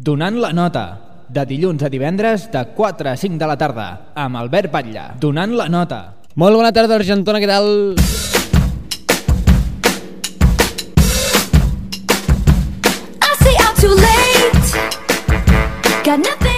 Donant la nota, de dilluns a divendres de 4 a 5 de la tarda, amb Albert Batlle. Donant la nota. Molt bona tarda, Argentona, què tal? I see I'm too late Got nothing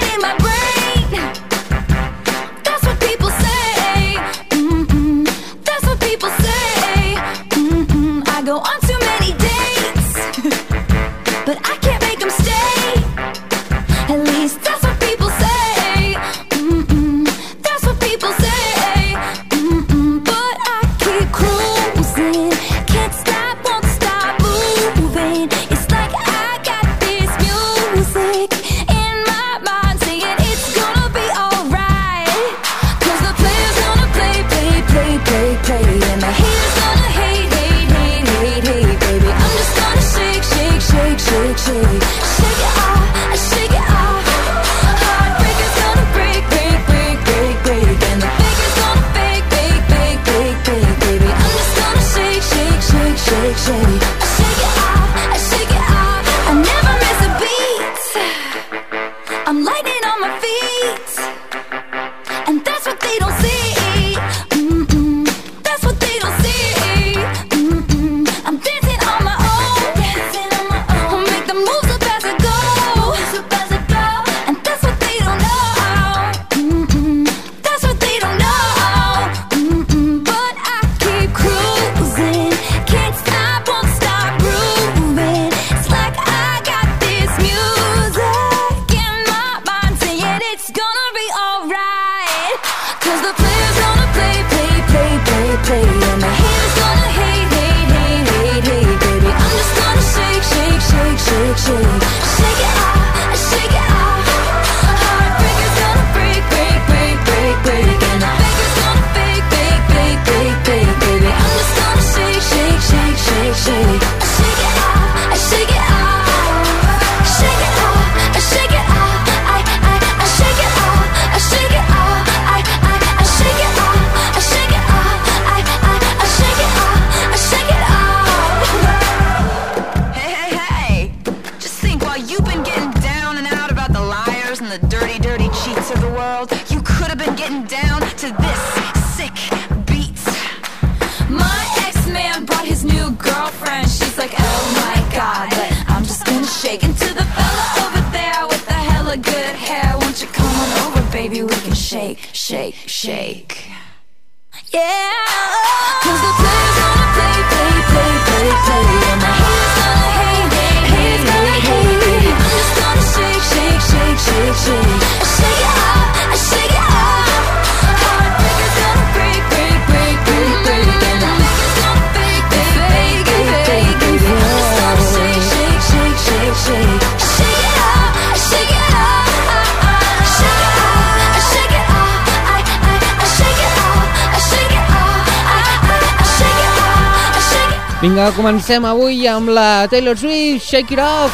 Vinga, comencem avui amb la Taylor Swift, Shake It Off.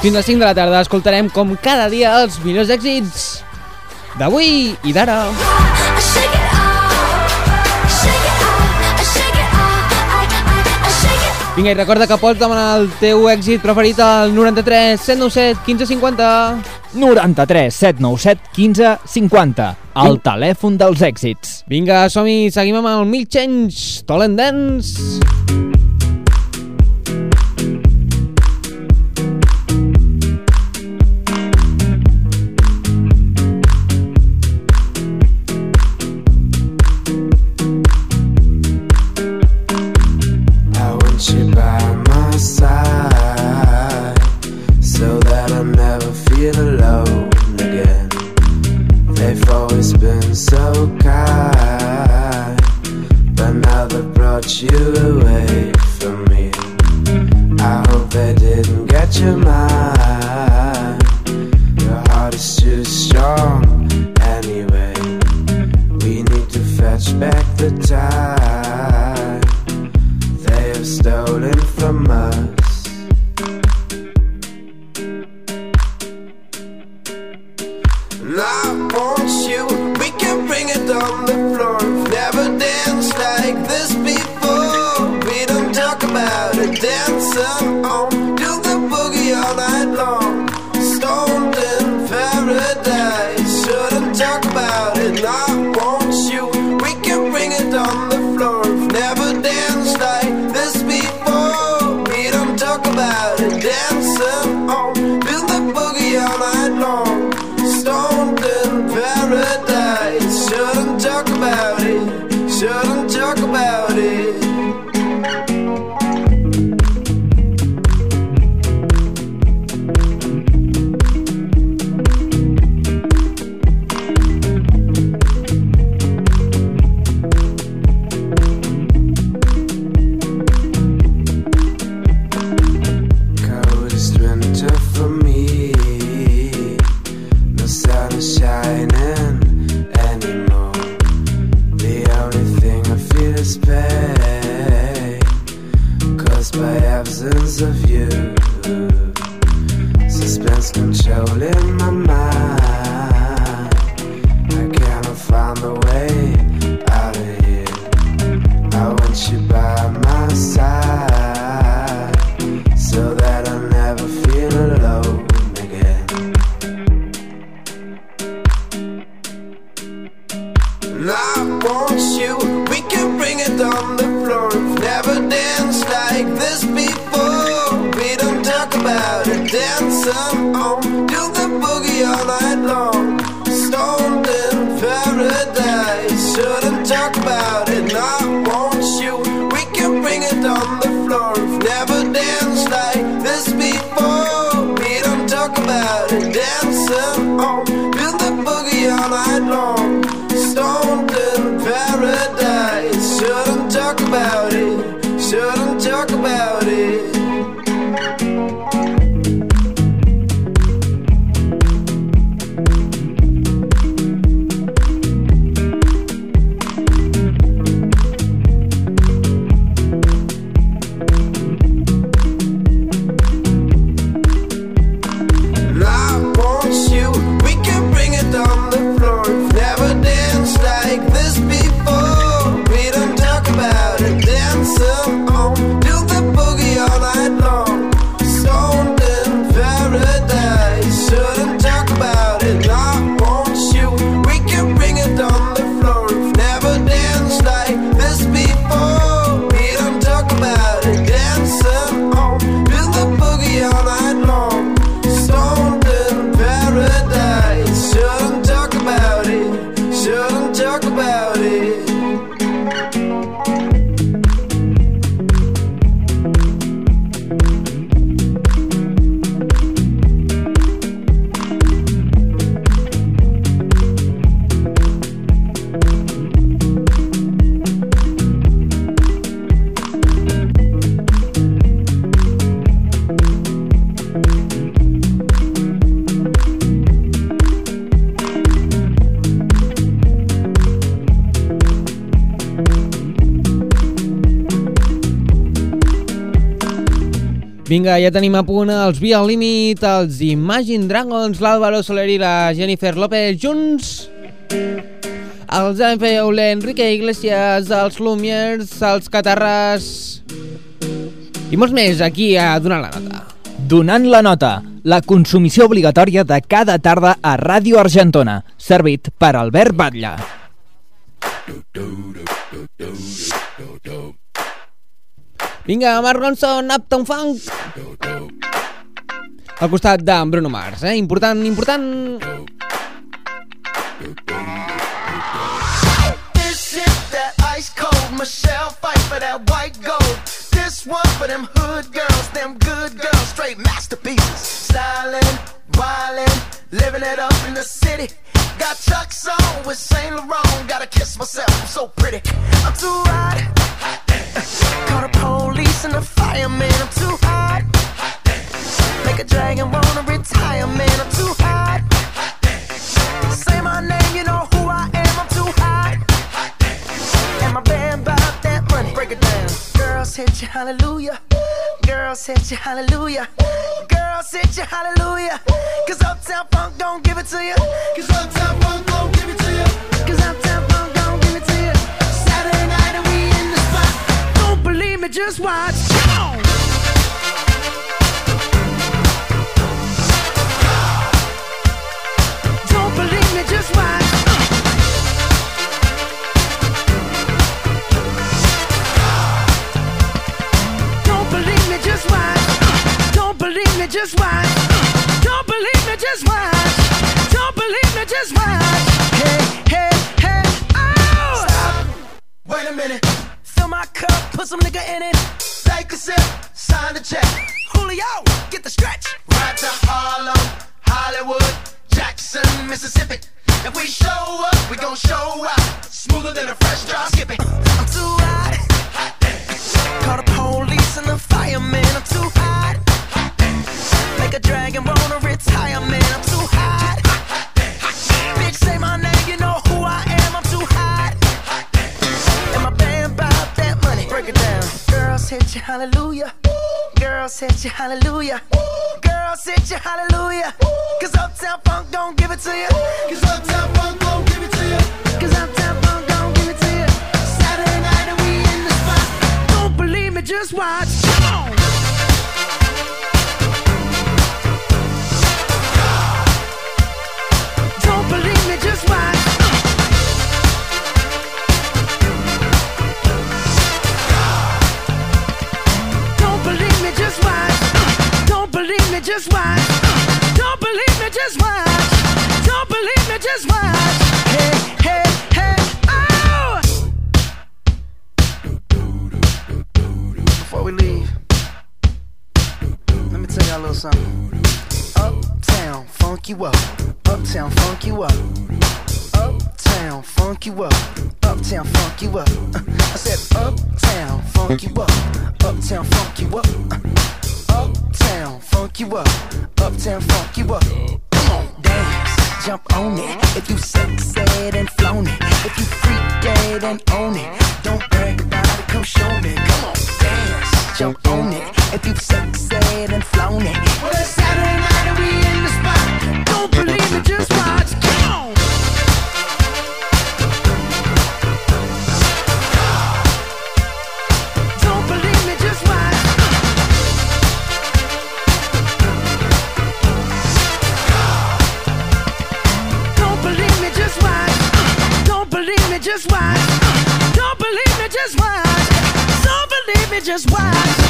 Fins a 5 de la tarda escoltarem com cada dia els millors èxits d'avui i d'ara. Vinga, i recorda que pots demanar el teu èxit preferit al 93 797 1550. 93 797 1550 el telèfon dels èxits. Vinga, som-hi, seguim amb el Mil Change, Tolendance. Dance. Vinga, ja tenim a punt els Via Limit, els Imagine Dragons, l'Àlvaro Soler i la Jennifer López junts. Els MFU, l'Enrique Iglesias, els Lumiers, els Catarres... I molts més aquí a donar la nota. Donant la nota, la consumició obligatòria de cada tarda a Ràdio Argentona, servit per Albert Batlle. Vinga, Mark Ronson, Uptown Funk. Al costat d'en Bruno Mars, eh? Important, important... This is that ice cold Michelle fight for that white gold. This one for them hood girls, them good girls, straight masterpieces. Wildin', living it up in the city. Got Chuck's on with Saint Laurent. Gotta kiss myself, I'm so pretty. I'm too hot. Call the police and the fireman. I'm too hot. Make a dragon wanna retire, man. I'm too hot. Say my name, you know who I am. I'm too hot. And my band bought that money. Break it down. Girls hit you, hallelujah. Girls hit you, hallelujah. Girls hit you, hallelujah. Cause Uptown Funk don't give it to you. Cause Uptown Funk don't give it to you. Just watch. Don't believe me, just watch. Don't believe me, just watch. Don't believe me, just watch. Don't believe me, just watch. Put some nigga in it. Take a sip, sign the check. Julio, get the stretch. Right to Harlem, Hollywood, Jackson, Mississippi. If we show up, we gon' show out. Smoother than a fresh drop. Skip it. I'm too hot. hot Call the police and the fireman. I'm too hot. hot Make a dragon wanna retire, man. I'm too hot. Bitch, say my name, hit you, hallelujah. Girls hit you hallelujah. Girls hit you hallelujah. Cause Uptown Funk don't give it to you. Cause Uptown Funk don't give it to you. Cause Uptown Funk don't give it to you. Saturday night and we in the spot. Don't believe me, just watch. Come on. Don't believe me, just watch. Just watch. Don't believe me, just watch. Don't believe me, just watch. Hey, hey, hey, oh! Before we leave, let me tell y'all a little something. Uptown, funk you up. Uptown, funk you up. Uptown, funk you up. Uptown, funk you up. Uh, I said, Uptown, funk you up. Uptown, funk you up. Uh, Uptown, funk you up. Uptown, funk you up. Come on, dance, jump on it. If you succeed and flown it. If you freak dead and own it. Don't brag about it, come show me. Come on, dance, jump on it. If you succeed and flown it. Well, it's Saturday night and we just watch.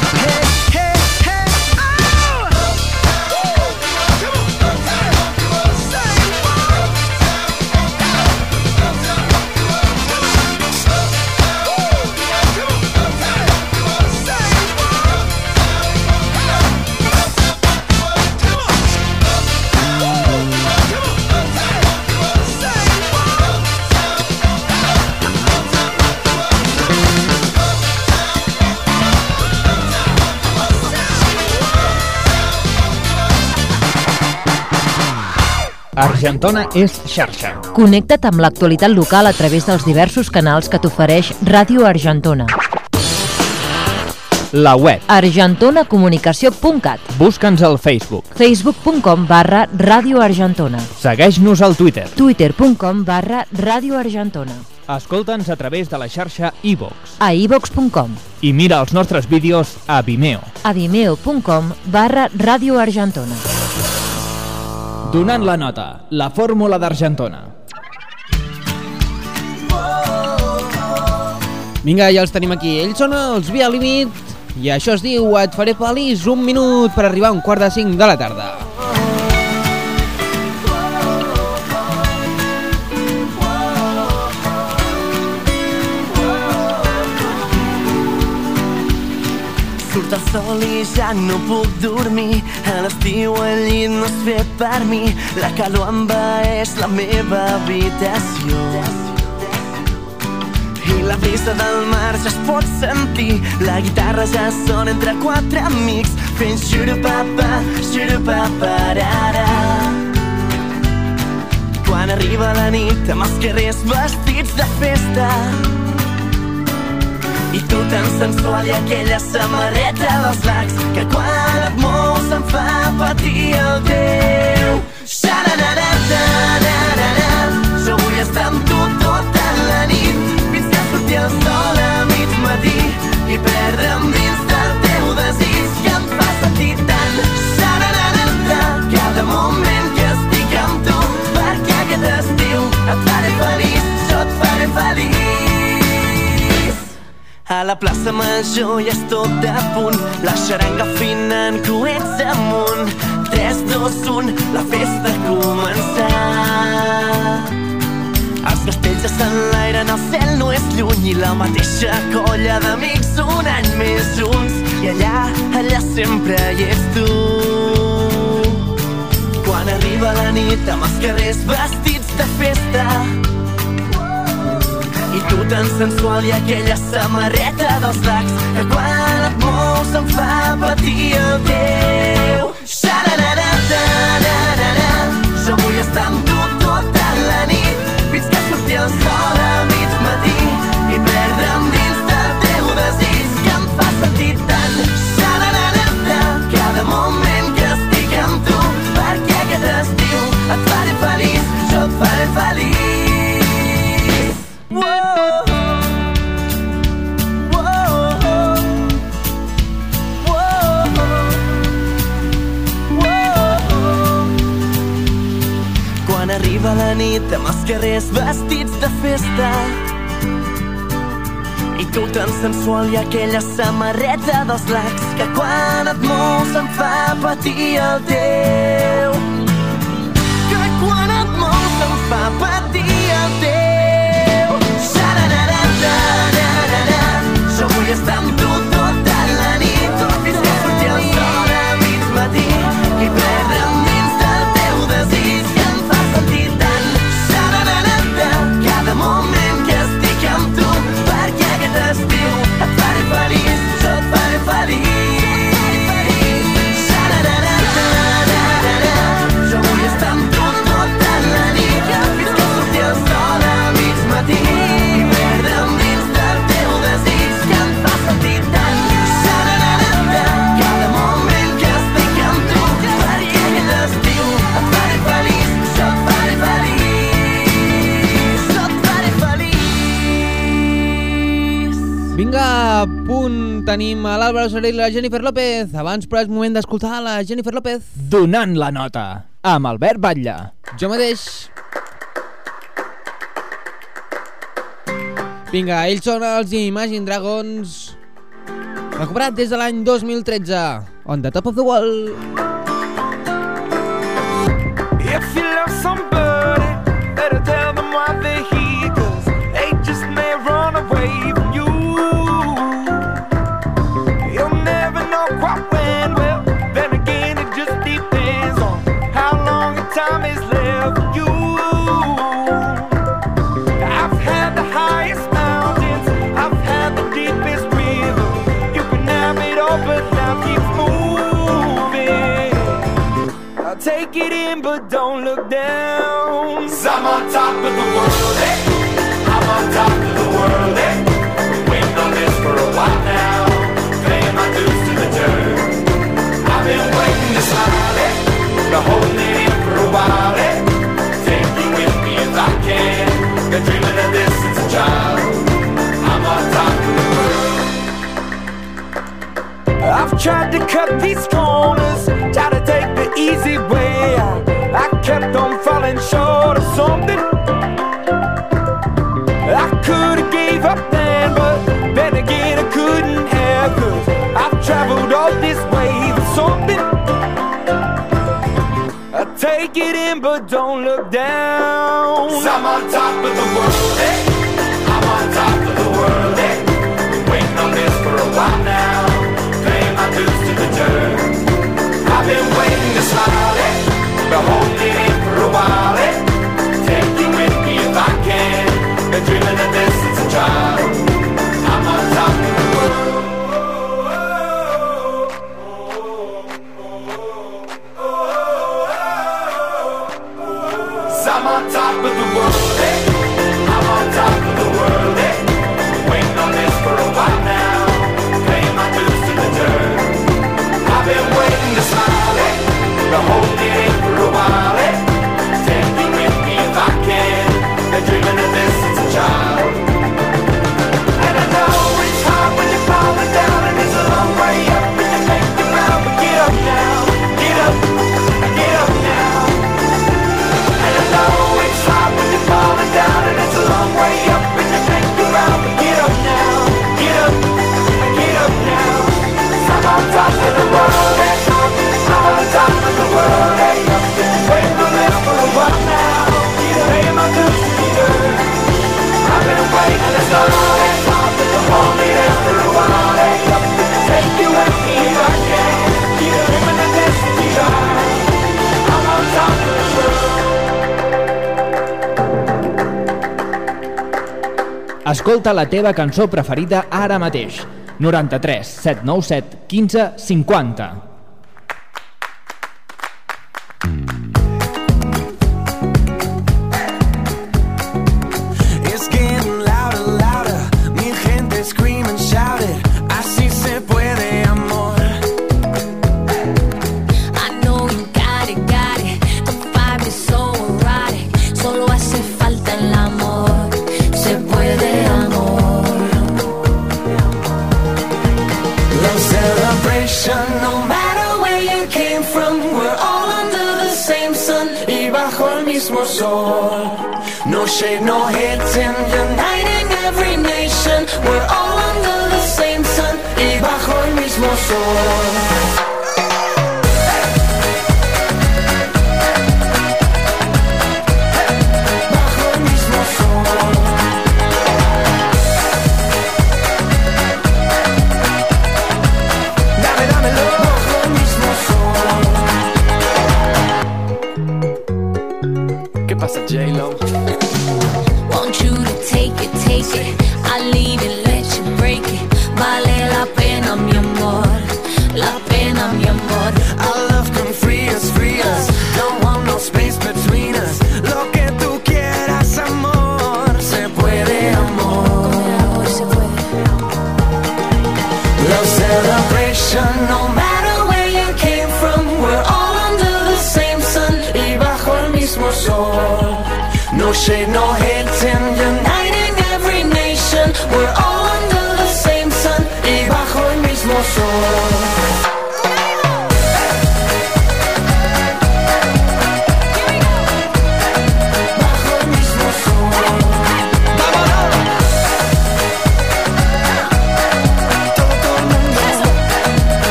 Argentona és xarxa. Connecta't amb l'actualitat local a través dels diversos canals que t'ofereix Ràdio Argentona. La web. argentonacomunicació.cat Busca'ns al Facebook. facebook.com barra Ràdio Argentona Segueix-nos al Twitter. twitter.com barra Ràdio Argentona Escolta'ns a través de la xarxa iVox. a ivox.com I mira els nostres vídeos a Vimeo. a vimeo.com barra Ràdio Argentona Donant la nota, la fórmula d'Argentona. Vinga, ja els tenim aquí. Ells són els Via Límit i això es diu Et faré feliç un minut per arribar a un quart de cinc de la tarda. El sol i ja no puc dormir. A l'estiu el llit no és fet per mi. La calor envaeix la meva habitació. I la brisa del mar ja es pot sentir. La guitarra ja sona entre quatre amics. Fent xurupapa, xurupaparara. Quan arriba la nit amb els carrers vestits de festa i tu tan sensual i aquella samarreta dels lacs que quan et mous em fa patir el teu. Xaranarata-narara, plaça Major ja és tot a punt, la xaranga fina en coets amunt. 3, 2, 1, la festa ha començat. Els castells ja s'enlairen, el cel no és lluny i la mateixa colla d'amics un any més junts. I allà, allà sempre hi ets tu. Quan arriba la nit amb els carrers vestits de festa, i tu tan sensual i aquella samarreta dels dacs que quan et mous em fa patir el teu. Xa-ra-ra-ra-ra-ra-ra Jo vull estar amb tu tota la nit fins que surti el sol a mig matí i perdre'm dins del teu desig que em fa sentir tant. Xa-ra-ra-ra-ra Cada moment que estic amb tu perquè aquest estiu et faré feliç, jo et faré feliç. Arriba la nit amb els carrers vestits de festa. I tu tan sensual i aquella samarreta dels lacs que quan et mous em fa patir el teu. Que quan et mous em fa patir el teu tenim a l'Àlvaro Soler i la Jennifer López. Abans, però, és moment d'escoltar la Jennifer López. Donant la nota, amb Albert Batlle. Jo mateix. Vinga, ells són els Imagine Dragons. Recuperat des de l'any 2013. On the top of the wall. If you love somebody, better tell them why they're but don't look down. i I'm on top of the world, eh? I'm on top of the world, eh? Waiting on this for a while now. Paying my dues to the dirt. I've been waiting eh? Been holding it in for a while, eh? Take you with me if I can. Been dreaming of this since a child. I'm on top of the world. I've tried to cut these corners, try to take the easy way out. Kept on falling short of something. I could have gave up then, but then again I couldn't have. Cause I've traveled all this way for something. I take it in, but don't look down. i I'm on top of the world, eh? I'm on top of the world, eh? Escolta la teva cançó preferida ara mateix. 93 797 15 50. Oh.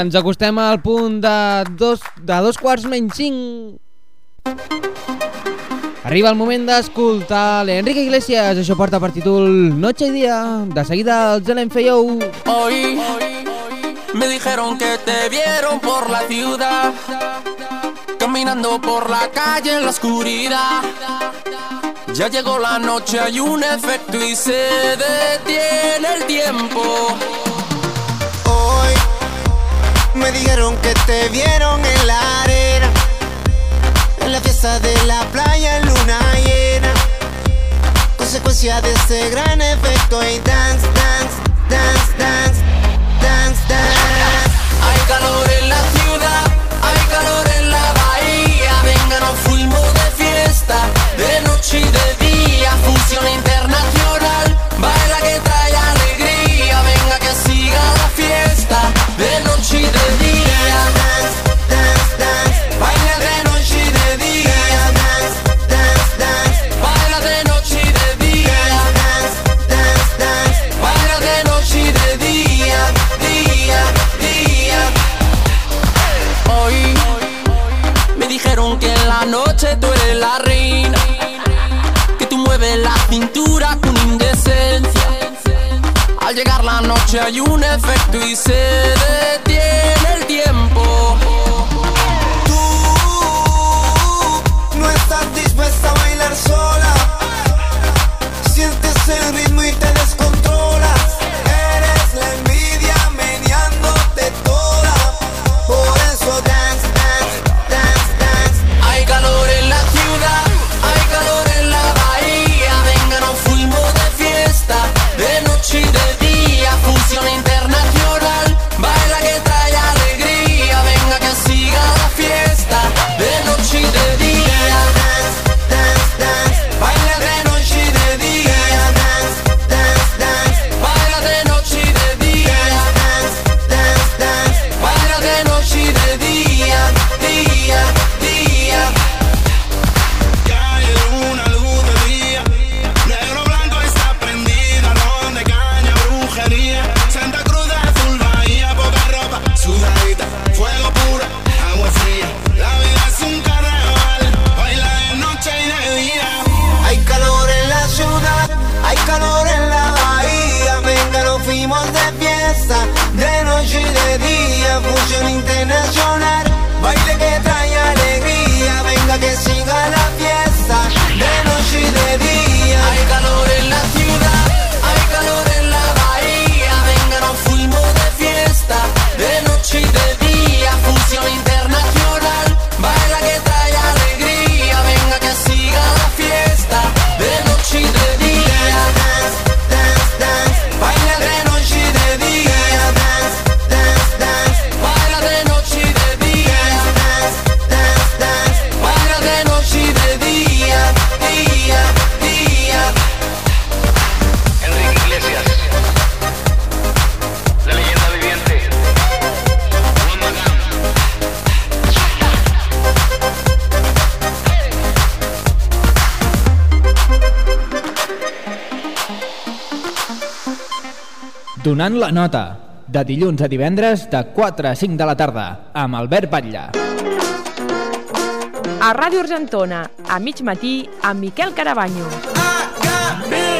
ens acostem al punt de dos, de dos quarts menys cinc. Arriba el moment d'escoltar l'Enrique Iglesias, això porta per títol Noche y Día, de seguida el Zelen Feyou. Hoy, me dijeron que te vieron por la ciudad, caminando por la calle en la oscuridad. Ya llegó la noche, hay un efecto y se detiene el tiempo. Me dijeron que te vieron en la arena, en la fiesta de la playa en luna llena. Consecuencia de ese gran efecto y dance, dance, dance, dance, dance, dance. Hay calor en la ciudad, hay calor en la bahía. Venga, nos fuimos de fiesta. llegar la noche hay un efecto y se detiene Donant la nota. De dilluns a divendres de 4 a 5 de la tarda amb Albert Batlle. A Ràdio Argentona, a mig matí, amb Miquel Carabanyo.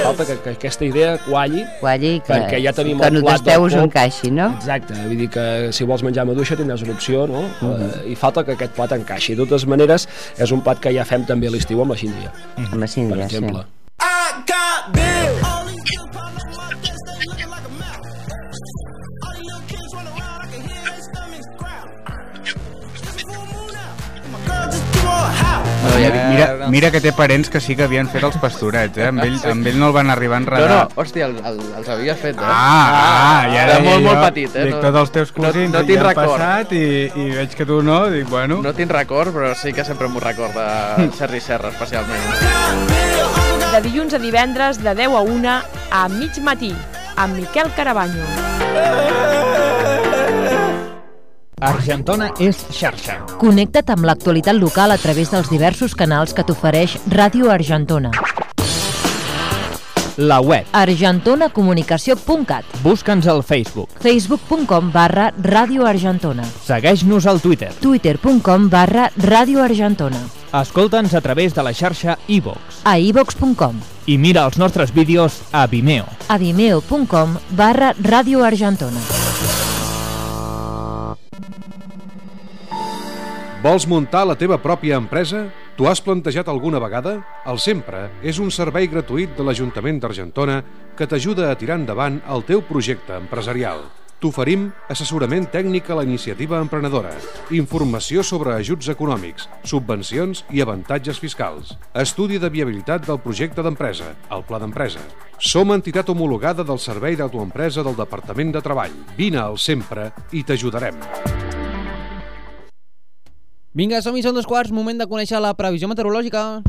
Falta que, que aquesta idea qualli, Qualli, que, perquè ja tenim que el no plat del pop. encaixi, no? Exacte, vull dir que si vols menjar maduixa tindràs una opció, no? Eh, I falta que aquest plat encaixi. De totes maneres, és un plat que ja fem també a l'estiu amb la síndria. Amb la síndria, per exemple. I mira, mira que té parents que sí que havien fet els pastorets, eh? Amb ell, amb ell no el van arribar a No, enredar. no, hòstia, el, el, els havia fet, eh? Ah, ah, ja Era molt, molt jo, petit, eh? Dic, tots els teus cosins no, no ja tinc han record. passat i, i veig que tu no, dic, bueno... No tinc record, però sí que sempre m'ho recorda Serri Serra, especialment. De dilluns a divendres de 10 a 1 a mig matí, amb Miquel Carabanyo. Argentona és xarxa. Connecta't amb l'actualitat local a través dels diversos canals que t'ofereix Ràdio Argentona. La web. argentonacomunicació.cat Busca'ns al Facebook. facebook.com barra Ràdio Argentona Segueix-nos al Twitter. twitter.com barra Ràdio Argentona Escolta'ns a través de la xarxa iVox. a ivox.com I mira els nostres vídeos a Vimeo. a vimeo.com barra Ràdio Vols muntar la teva pròpia empresa? T'ho has plantejat alguna vegada? El Sempre és un servei gratuït de l'Ajuntament d'Argentona que t'ajuda a tirar endavant el teu projecte empresarial. T'oferim assessorament tècnic a la iniciativa emprenedora, informació sobre ajuts econòmics, subvencions i avantatges fiscals, estudi de viabilitat del projecte d'empresa, el pla d'empresa. Som entitat homologada del Servei d'Autoempresa del Departament de Treball. Vine al Sempre i t'ajudarem. Vinga, som-hi, són dos quarts, moment de conèixer la previsió meteorològica.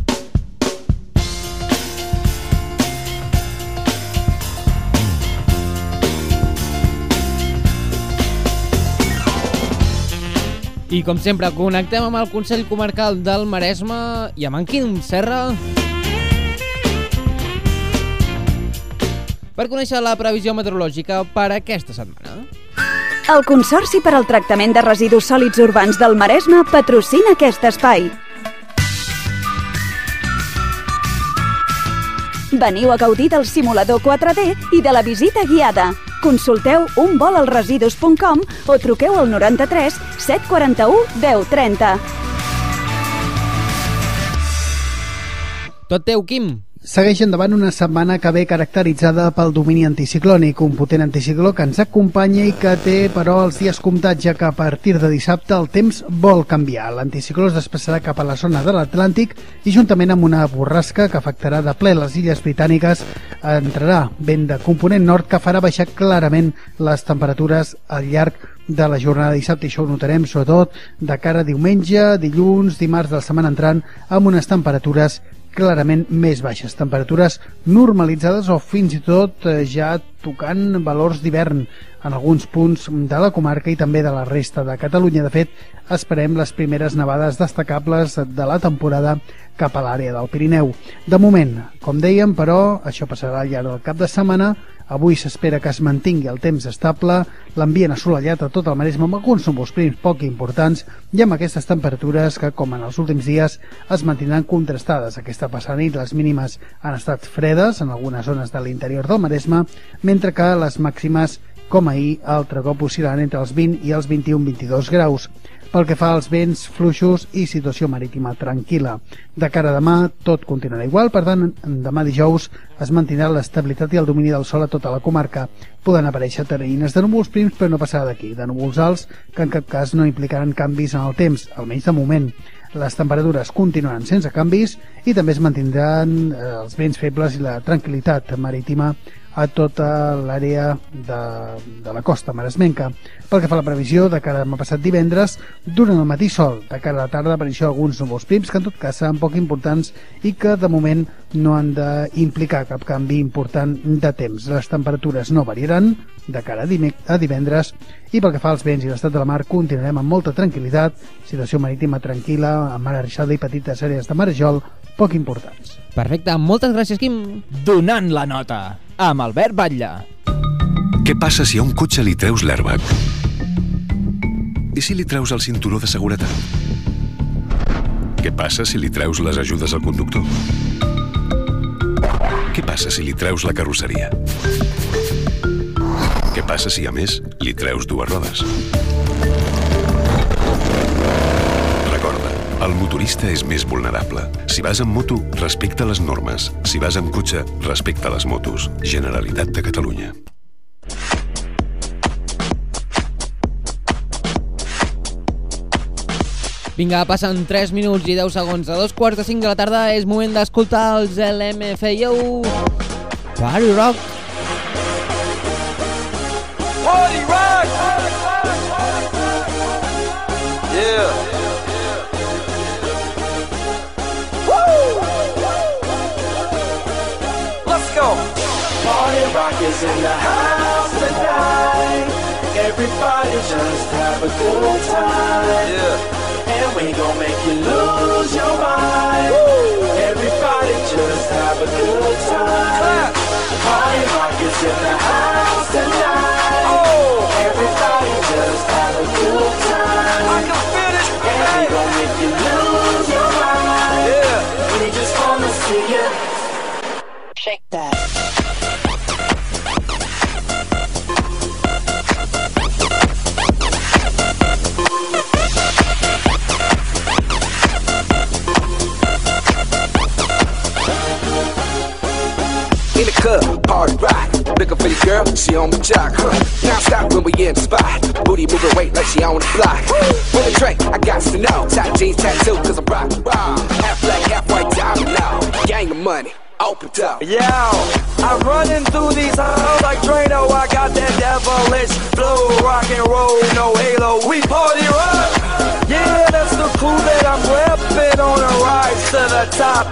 I com sempre, connectem amb el Consell Comarcal del Maresme i amb en Quim Serra per conèixer la previsió meteorològica per aquesta setmana. El Consorci per al Tractament de Residus Sòlids Urbans del Maresme patrocina aquest espai. Veniu a gaudir del simulador 4D i de la visita guiada. Consulteu unvolalresidus.com o truqueu al 93 741 1030. Tot teu, Quim. Segueix endavant una setmana que ve caracteritzada pel domini anticiclònic, un potent anticicló que ens acompanya i que té, però, els dies comptats, ja que a partir de dissabte el temps vol canviar. L'anticicló es desplaçarà cap a la zona de l'Atlàntic i, juntament amb una borrasca que afectarà de ple les illes britàniques, entrarà vent de component nord que farà baixar clarament les temperatures al llarg de la jornada de dissabte i això ho notarem sobretot de cara a diumenge, dilluns, dimarts de la setmana entrant amb unes temperatures clarament més baixes, temperatures normalitzades o fins i tot eh, ja tocant valors d'hivern en alguns punts de la comarca i també de la resta de Catalunya. De fet, esperem les primeres nevades destacables de la temporada cap a l'àrea del Pirineu. De moment, com dèiem, però, això passarà al llarg del cap de setmana Avui s'espera que es mantingui el temps estable, l'ambient assolellat a tot el Maresme amb alguns núvols prims poc importants i amb aquestes temperatures que, com en els últims dies, es mantindran contrastades. Aquesta passada nit les mínimes han estat fredes en algunes zones de l'interior del Maresme, mentre que les màximes, com ahir, altre cop oscil·lant entre els 20 i els 21-22 graus. Pel que fa als vents fluixos i situació marítima tranquil·la. De cara a demà, tot continuarà igual, per tant, demà dijous es mantindrà l'estabilitat i el domini del sol a tota la comarca. Poden aparèixer terreïnes de núvols prims, però no passarà d'aquí, de núvols alts, que en cap cas no implicaran canvis en el temps, almenys de moment. Les temperatures continuaran sense canvis i també es mantindran eh, els vents febles i la tranquil·litat marítima a tota l'àrea de, de la costa maresmenca. Pel que fa a la previsió, de cara a passat divendres, durant el matí sol, de cara a la tarda aparició alguns núvols prims que en tot cas seran poc importants i que de moment no han d'implicar cap canvi important de temps. Les temperatures no variaran de cara a, dimec a divendres i pel que fa als vents i l'estat de la mar continuarem amb molta tranquil·litat, situació marítima tranquil·la, amb mar arreixada i petites àrees de marejol poc importants. Perfecte, moltes gràcies, Quim. Donant la nota, amb Albert Batlle. Què passa si a un cotxe li treus l'airbag? I si li treus el cinturó de seguretat? Què passa si li treus les ajudes al conductor? Què passa si li treus la carrosseria? Què passa si, a més, li treus dues rodes? Recorda, el motorista és més vulnerable. Si vas amb moto, respecta les normes. Si vas amb cotxe, respecta les motos. Generalitat de Catalunya. Vinga, passen 3 minuts i 10 segons. A dos quarts de 5 de la tarda és moment d'escoltar els LMFAO. Party Rock. Is in the house tonight. Everybody just have a good time. Yeah. And we gon' make you lose your mind. Everybody just have a good time. Party rock is in the house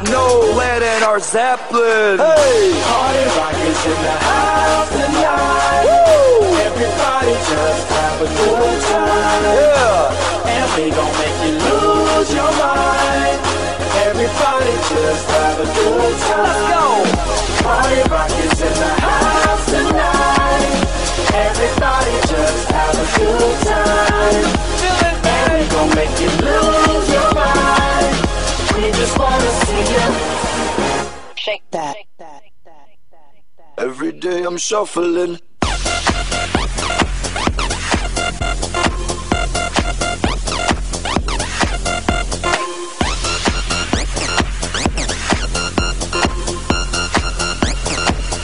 the. No lead in our Zeppelin. Hey, Party rock is in the house tonight. Everybody just have a good time. Yeah. And we gon' make you lose your mind. Everybody just have a good time. Let's go. Party rock is I'm shuffling.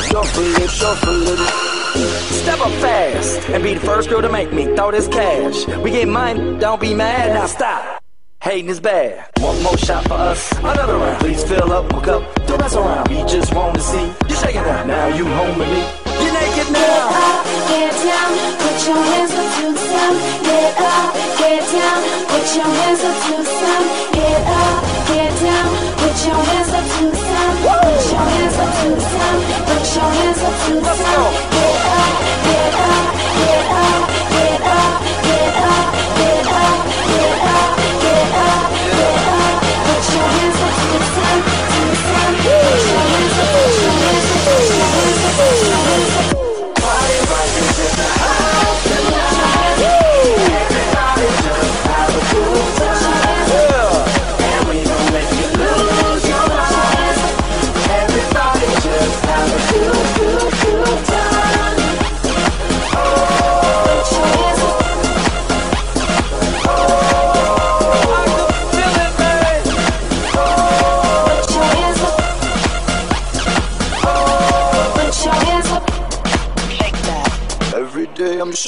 Shuffling, shuffling. Step up fast and be the first girl to make me throw this cash. We get mine, don't be mad, now stop. Hating is bad. One more shot for us, another round. Please fill up, hook up, don't mess around. We just want to see you shaking now. Now you home with me. You're naked now. Get up, get down, put your hands up to the sun. Get up, get down, put your hands up to the sun. Get up, get down, put your hands up to the sun. Put your hands up to the sun. Put your hands up to the sun. Get up, get up,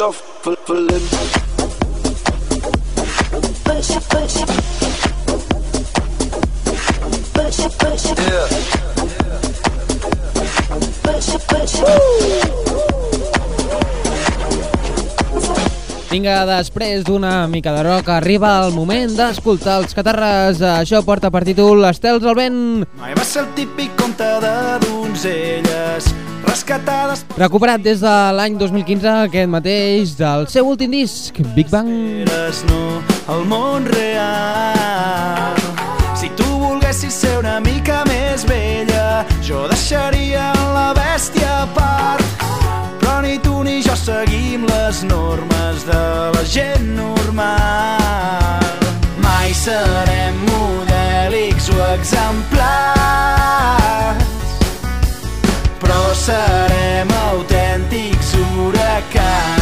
Shuffling. Yeah. Vinga, després d'una mica de rock, arriba el moment d'escoltar els catarres. Això porta per títol Estels al vent. Mai va ser el típic conte de donzelles rescatades Recuperat des de l'any 2015, aquest mateix, del seu últim disc, Big Bang. no el món real. Si tu volguessis ser una mica més vella, jo deixaria la bèstia a part. Però ni tu ni jo seguim les normes de la gent normal. Mai serem modèlics o exemplars, serem autèntics huracans.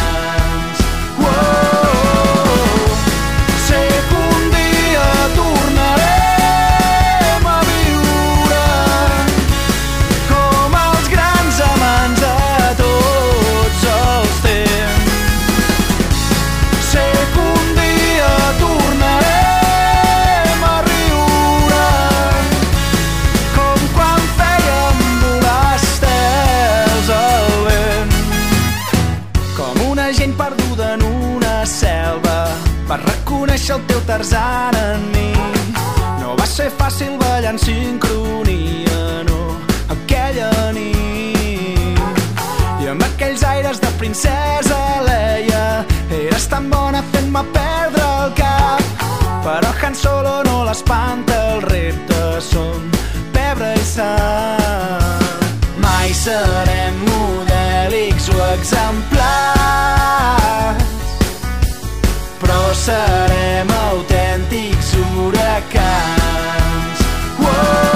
Serem autèntics huracans. Wow!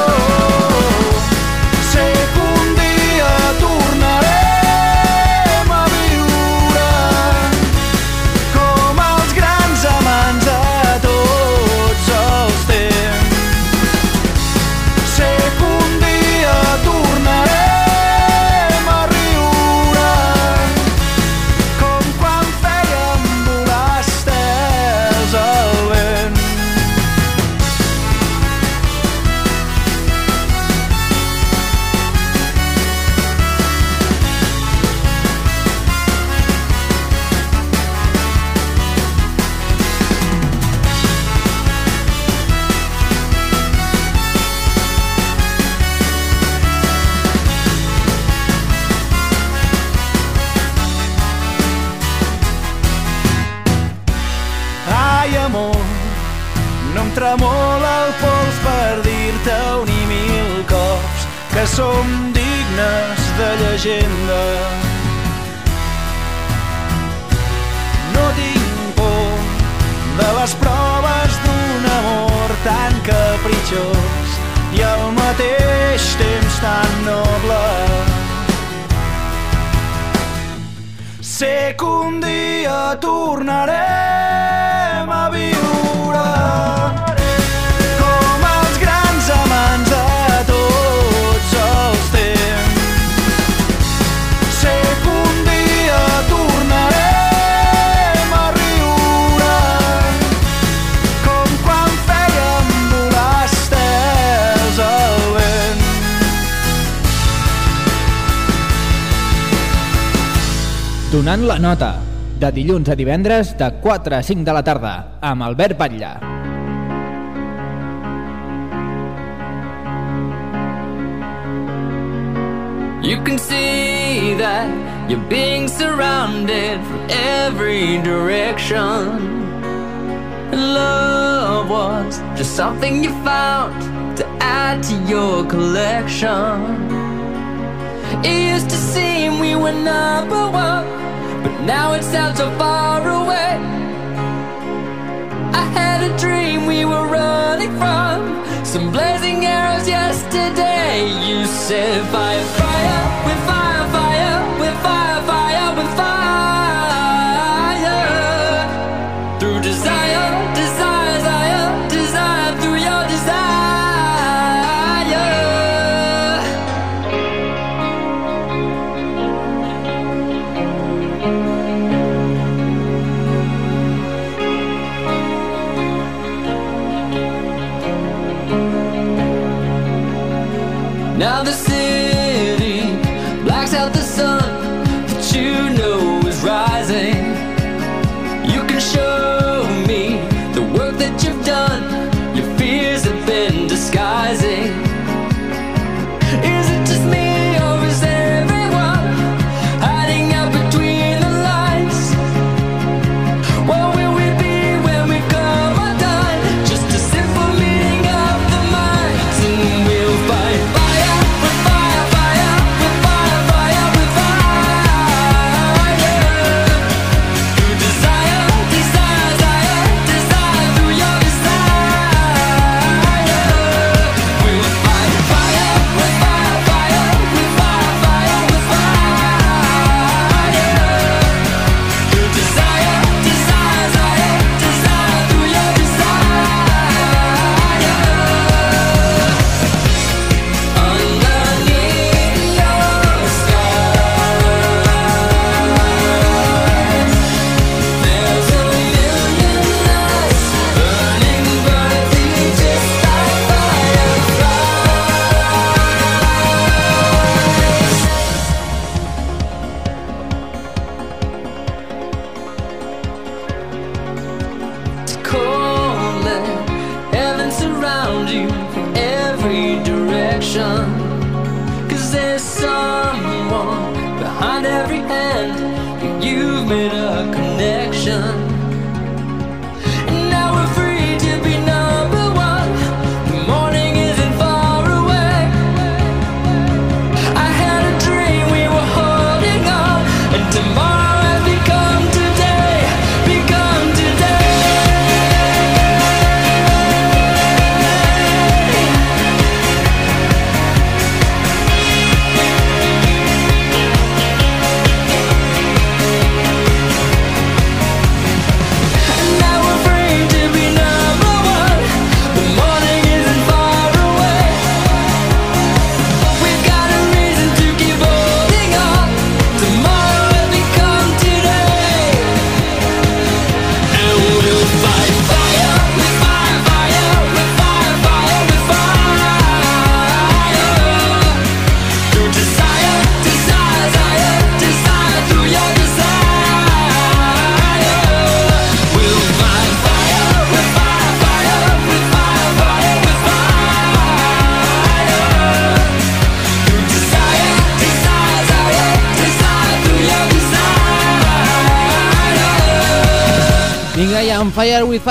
Nota, de dilluns a divendres de 4 a 5 de la tarda, amb Albert Batlle. You can see that you're being surrounded from every direction. Love was just something you found to add to your collection. It used to seem we were number now it sounds so far away. I had a dream we were running from some blazing arrows yesterday. You said fire, fire, fire, fire,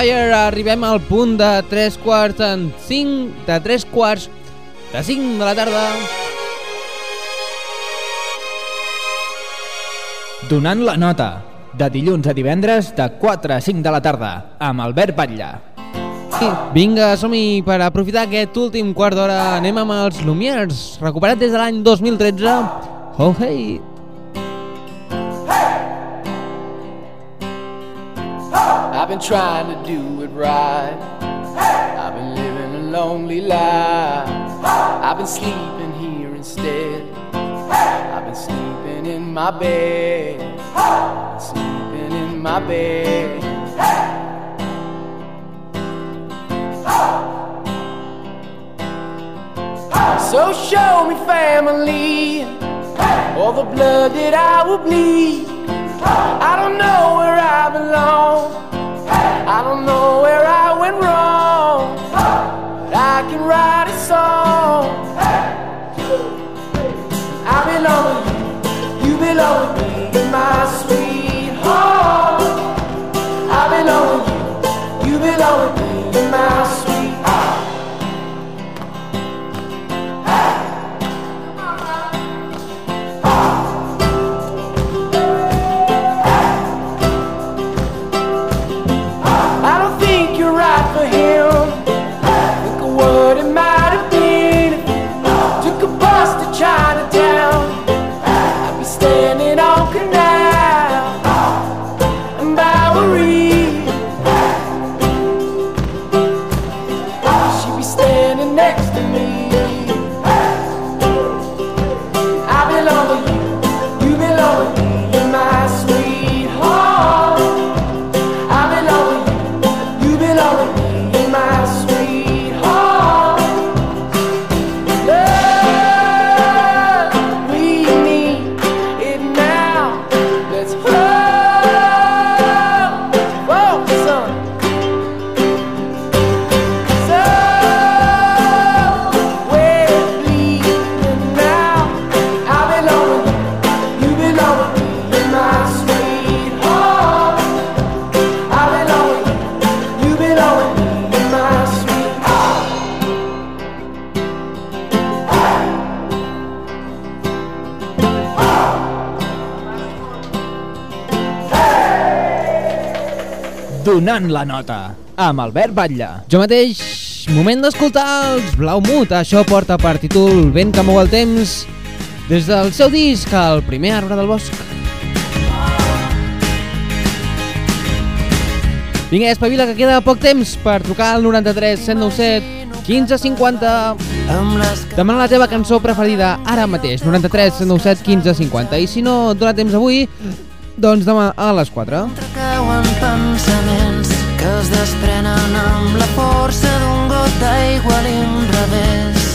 Fire arribem al punt de 3 quarts en 5, de 3 quarts de 5 de la tarda. Donant la nota, de dilluns a divendres de 4 a 5 de la tarda, amb Albert Batlle. Vinga, som-hi per aprofitar aquest últim quart d'hora. Anem amb els Lumières, recuperat des de l'any 2013. Oh, hey! Trying to do it right. I've been living a lonely life. I've been sleeping here instead. I've been sleeping in my bed. Sleeping in my bed. So show me family, all the blood that I will bleed. I don't know where I belong. I don't know where I went wrong. But I can write a song. I belong with you. You belong with me, my sweetheart. I belong with you. You belong with me, my Donant la nota, amb Albert Batlle. Jo mateix, moment d'escoltar els Blau Mut. Això porta per títol Vent que mou el temps des del seu disc, el primer arbre del bosc. Vinga, espavila, que queda poc temps per trucar al 93 797 1550. Demana la teva cançó preferida ara mateix, 93 797 1550. I si no et dona temps avui, doncs demà a les 4. cauen pensaments que es desprenen amb la força d'un got d'aigua a l'inrevés.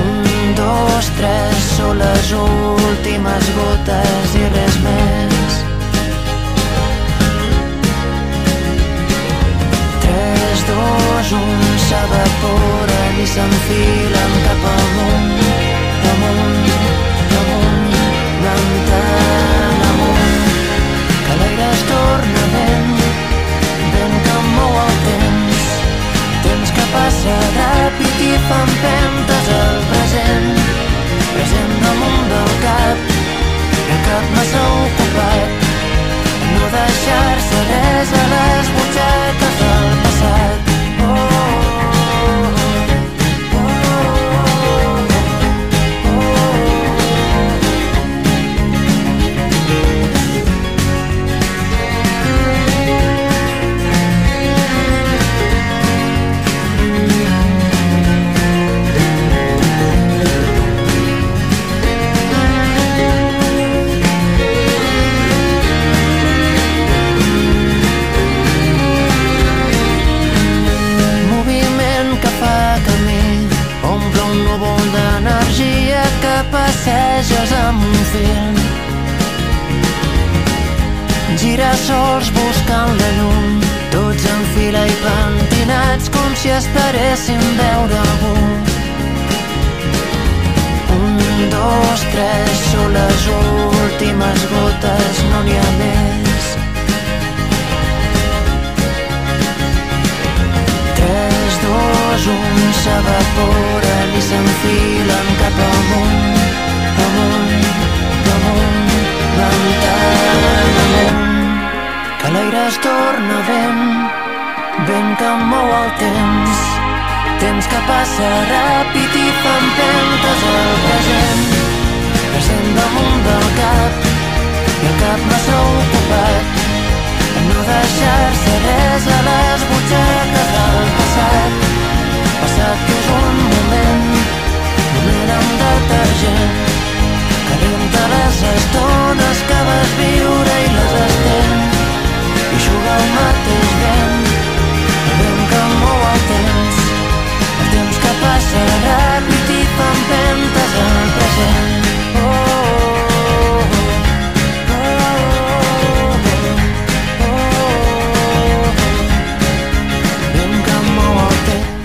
Un, dos, tres, són les últimes gotes i res més. Tres, dos, un, s'evapora i s'enfilen cap amunt, amunt, amunt, plantant amunt, que l'aire es torna passa ràpid i fa empentes al present, present damunt del cap,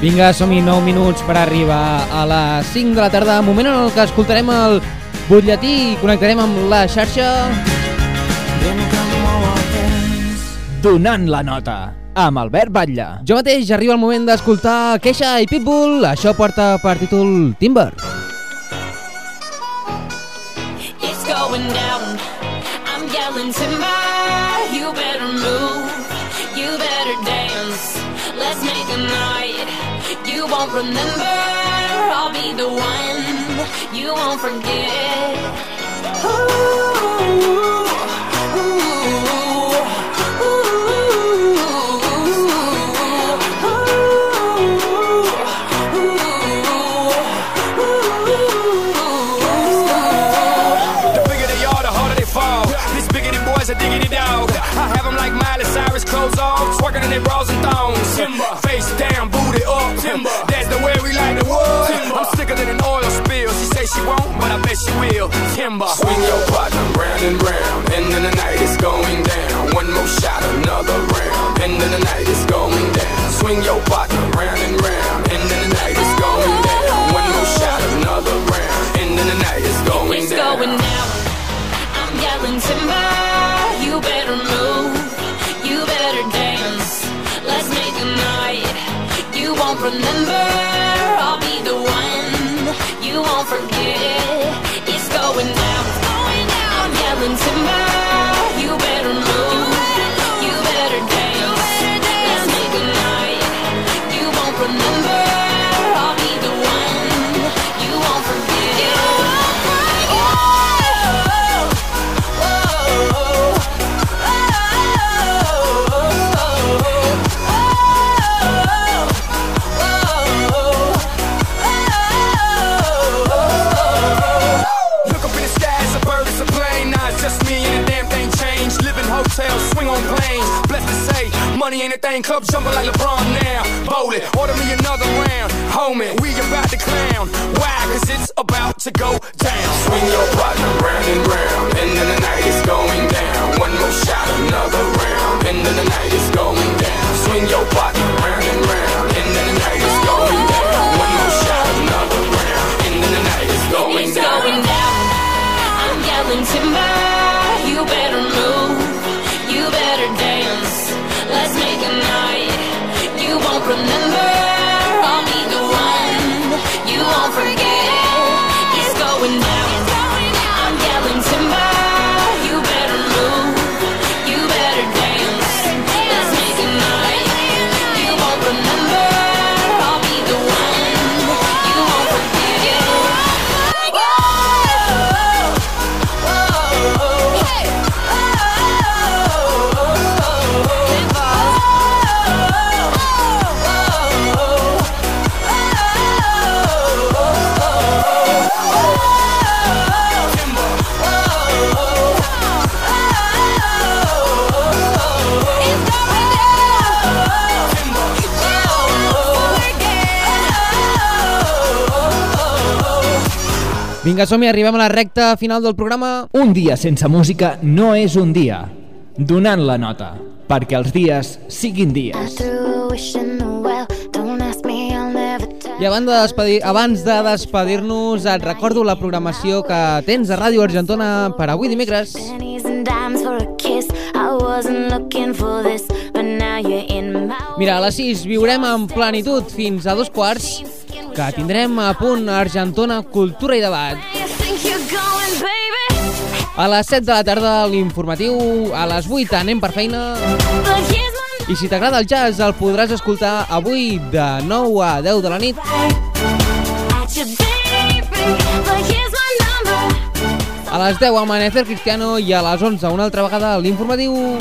Vinga, som-hi 9 minuts per arribar a les 5 de la tarda, moment en el que escoltarem el butlletí i connectarem amb la xarxa. Donant la nota, amb Albert Batlle. Jo mateix arriba el moment d'escoltar Queixa i Pitbull, això porta per títol Timber. It's You won't remember. I'll be the one. You won't forget. Ooh, clothes off, twerking in their bras and thongs. Face down, booty up. That's the way we like the wood. I'm sicker than an oil spill. She say she won't, but I bet she will. Timber. Swing your partner round and round, and then the night is going down. One more shot, another round, and then the night is going down. Swing your partner round and round, and then the night is going down. One more shot, another round, and then the night is going It's down. going down. I'm yelling timber. You better move. Better dance. Let's make a night. You won't remember. I'll be the one. You won't forget. It's going down. I'm yelling timber. Thing. Club jumping like LeBron now. Bowling, order me another round. Homie, we about to clown. Why? Cause it's about to go down. Swing your partner round and round. And then the night is going down. One more shot, another round. And then the night is going down. Swing your partner Vinga, som-hi, arribem a la recta final del programa. Un dia sense música no és un dia. Donant la nota, perquè els dies siguin dies. I abans de despedir- abans de despedir-nos, et recordo la programació que tens a Ràdio Argentona per avui dimecres. Mira, a les 6 viurem en plenitud fins a dos quarts, que tindrem a punt Argentona Cultura i Debat. A les 7 de la tarda l'informatiu, a les 8 anem per feina. I si t'agrada el jazz el podràs escoltar avui de 9 a 10 de la nit. A les 10 Amanecer Cristiano i a les 11 una altra vegada l'informatiu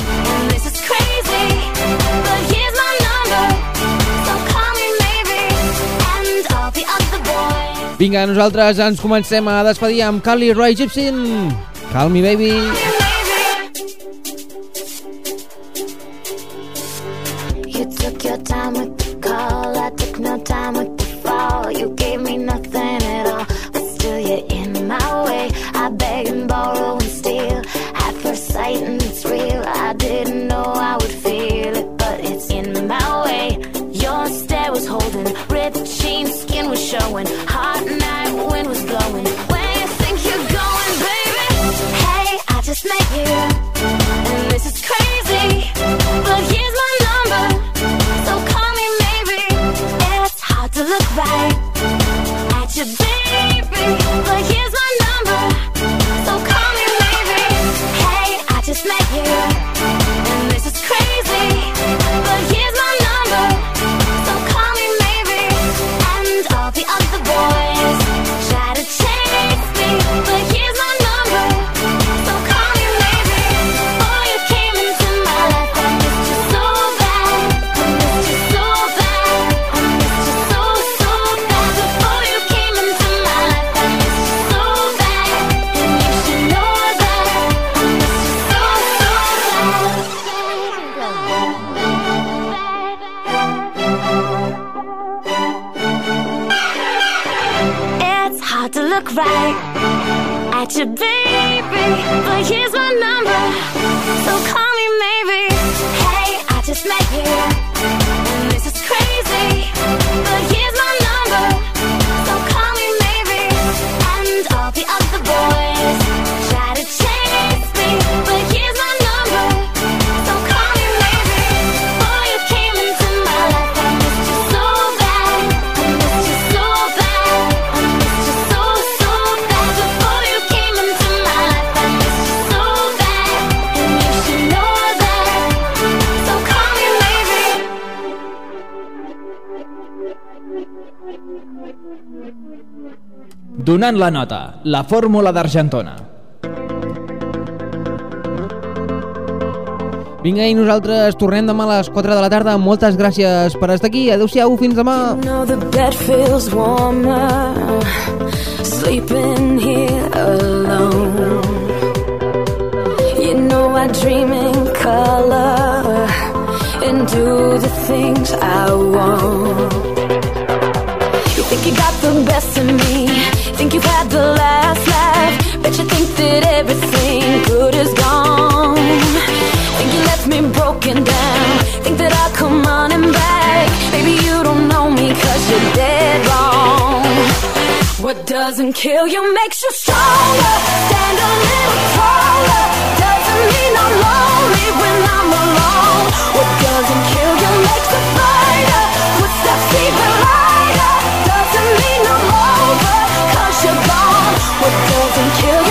Vinga, nosaltres ens comencem a despedir amb Carly Roy Gibson Call me baby. You took your time with the call, I took no time Donant la nota, la fórmula d'Argentona. Vinga, i nosaltres tornem demà a les 4 de la tarda. Moltes gràcies per estar aquí. Adéu-siau, fins demà. know the bed feels warmer sleeping here alone. You know I dream in color and do the things I want. You think you got the best of think that everything good is gone. Think you left me broken down, think that I'll come running back. Maybe you don't know me cause you're dead wrong. What doesn't kill you makes you stronger. Stand a little taller. Doesn't mean I'm lonely when I'm alone. What doesn't kill you makes a fighter. Footsteps even lighter. Doesn't mean I'm over. Cause you're gone. What doesn't kill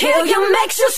kill you makes you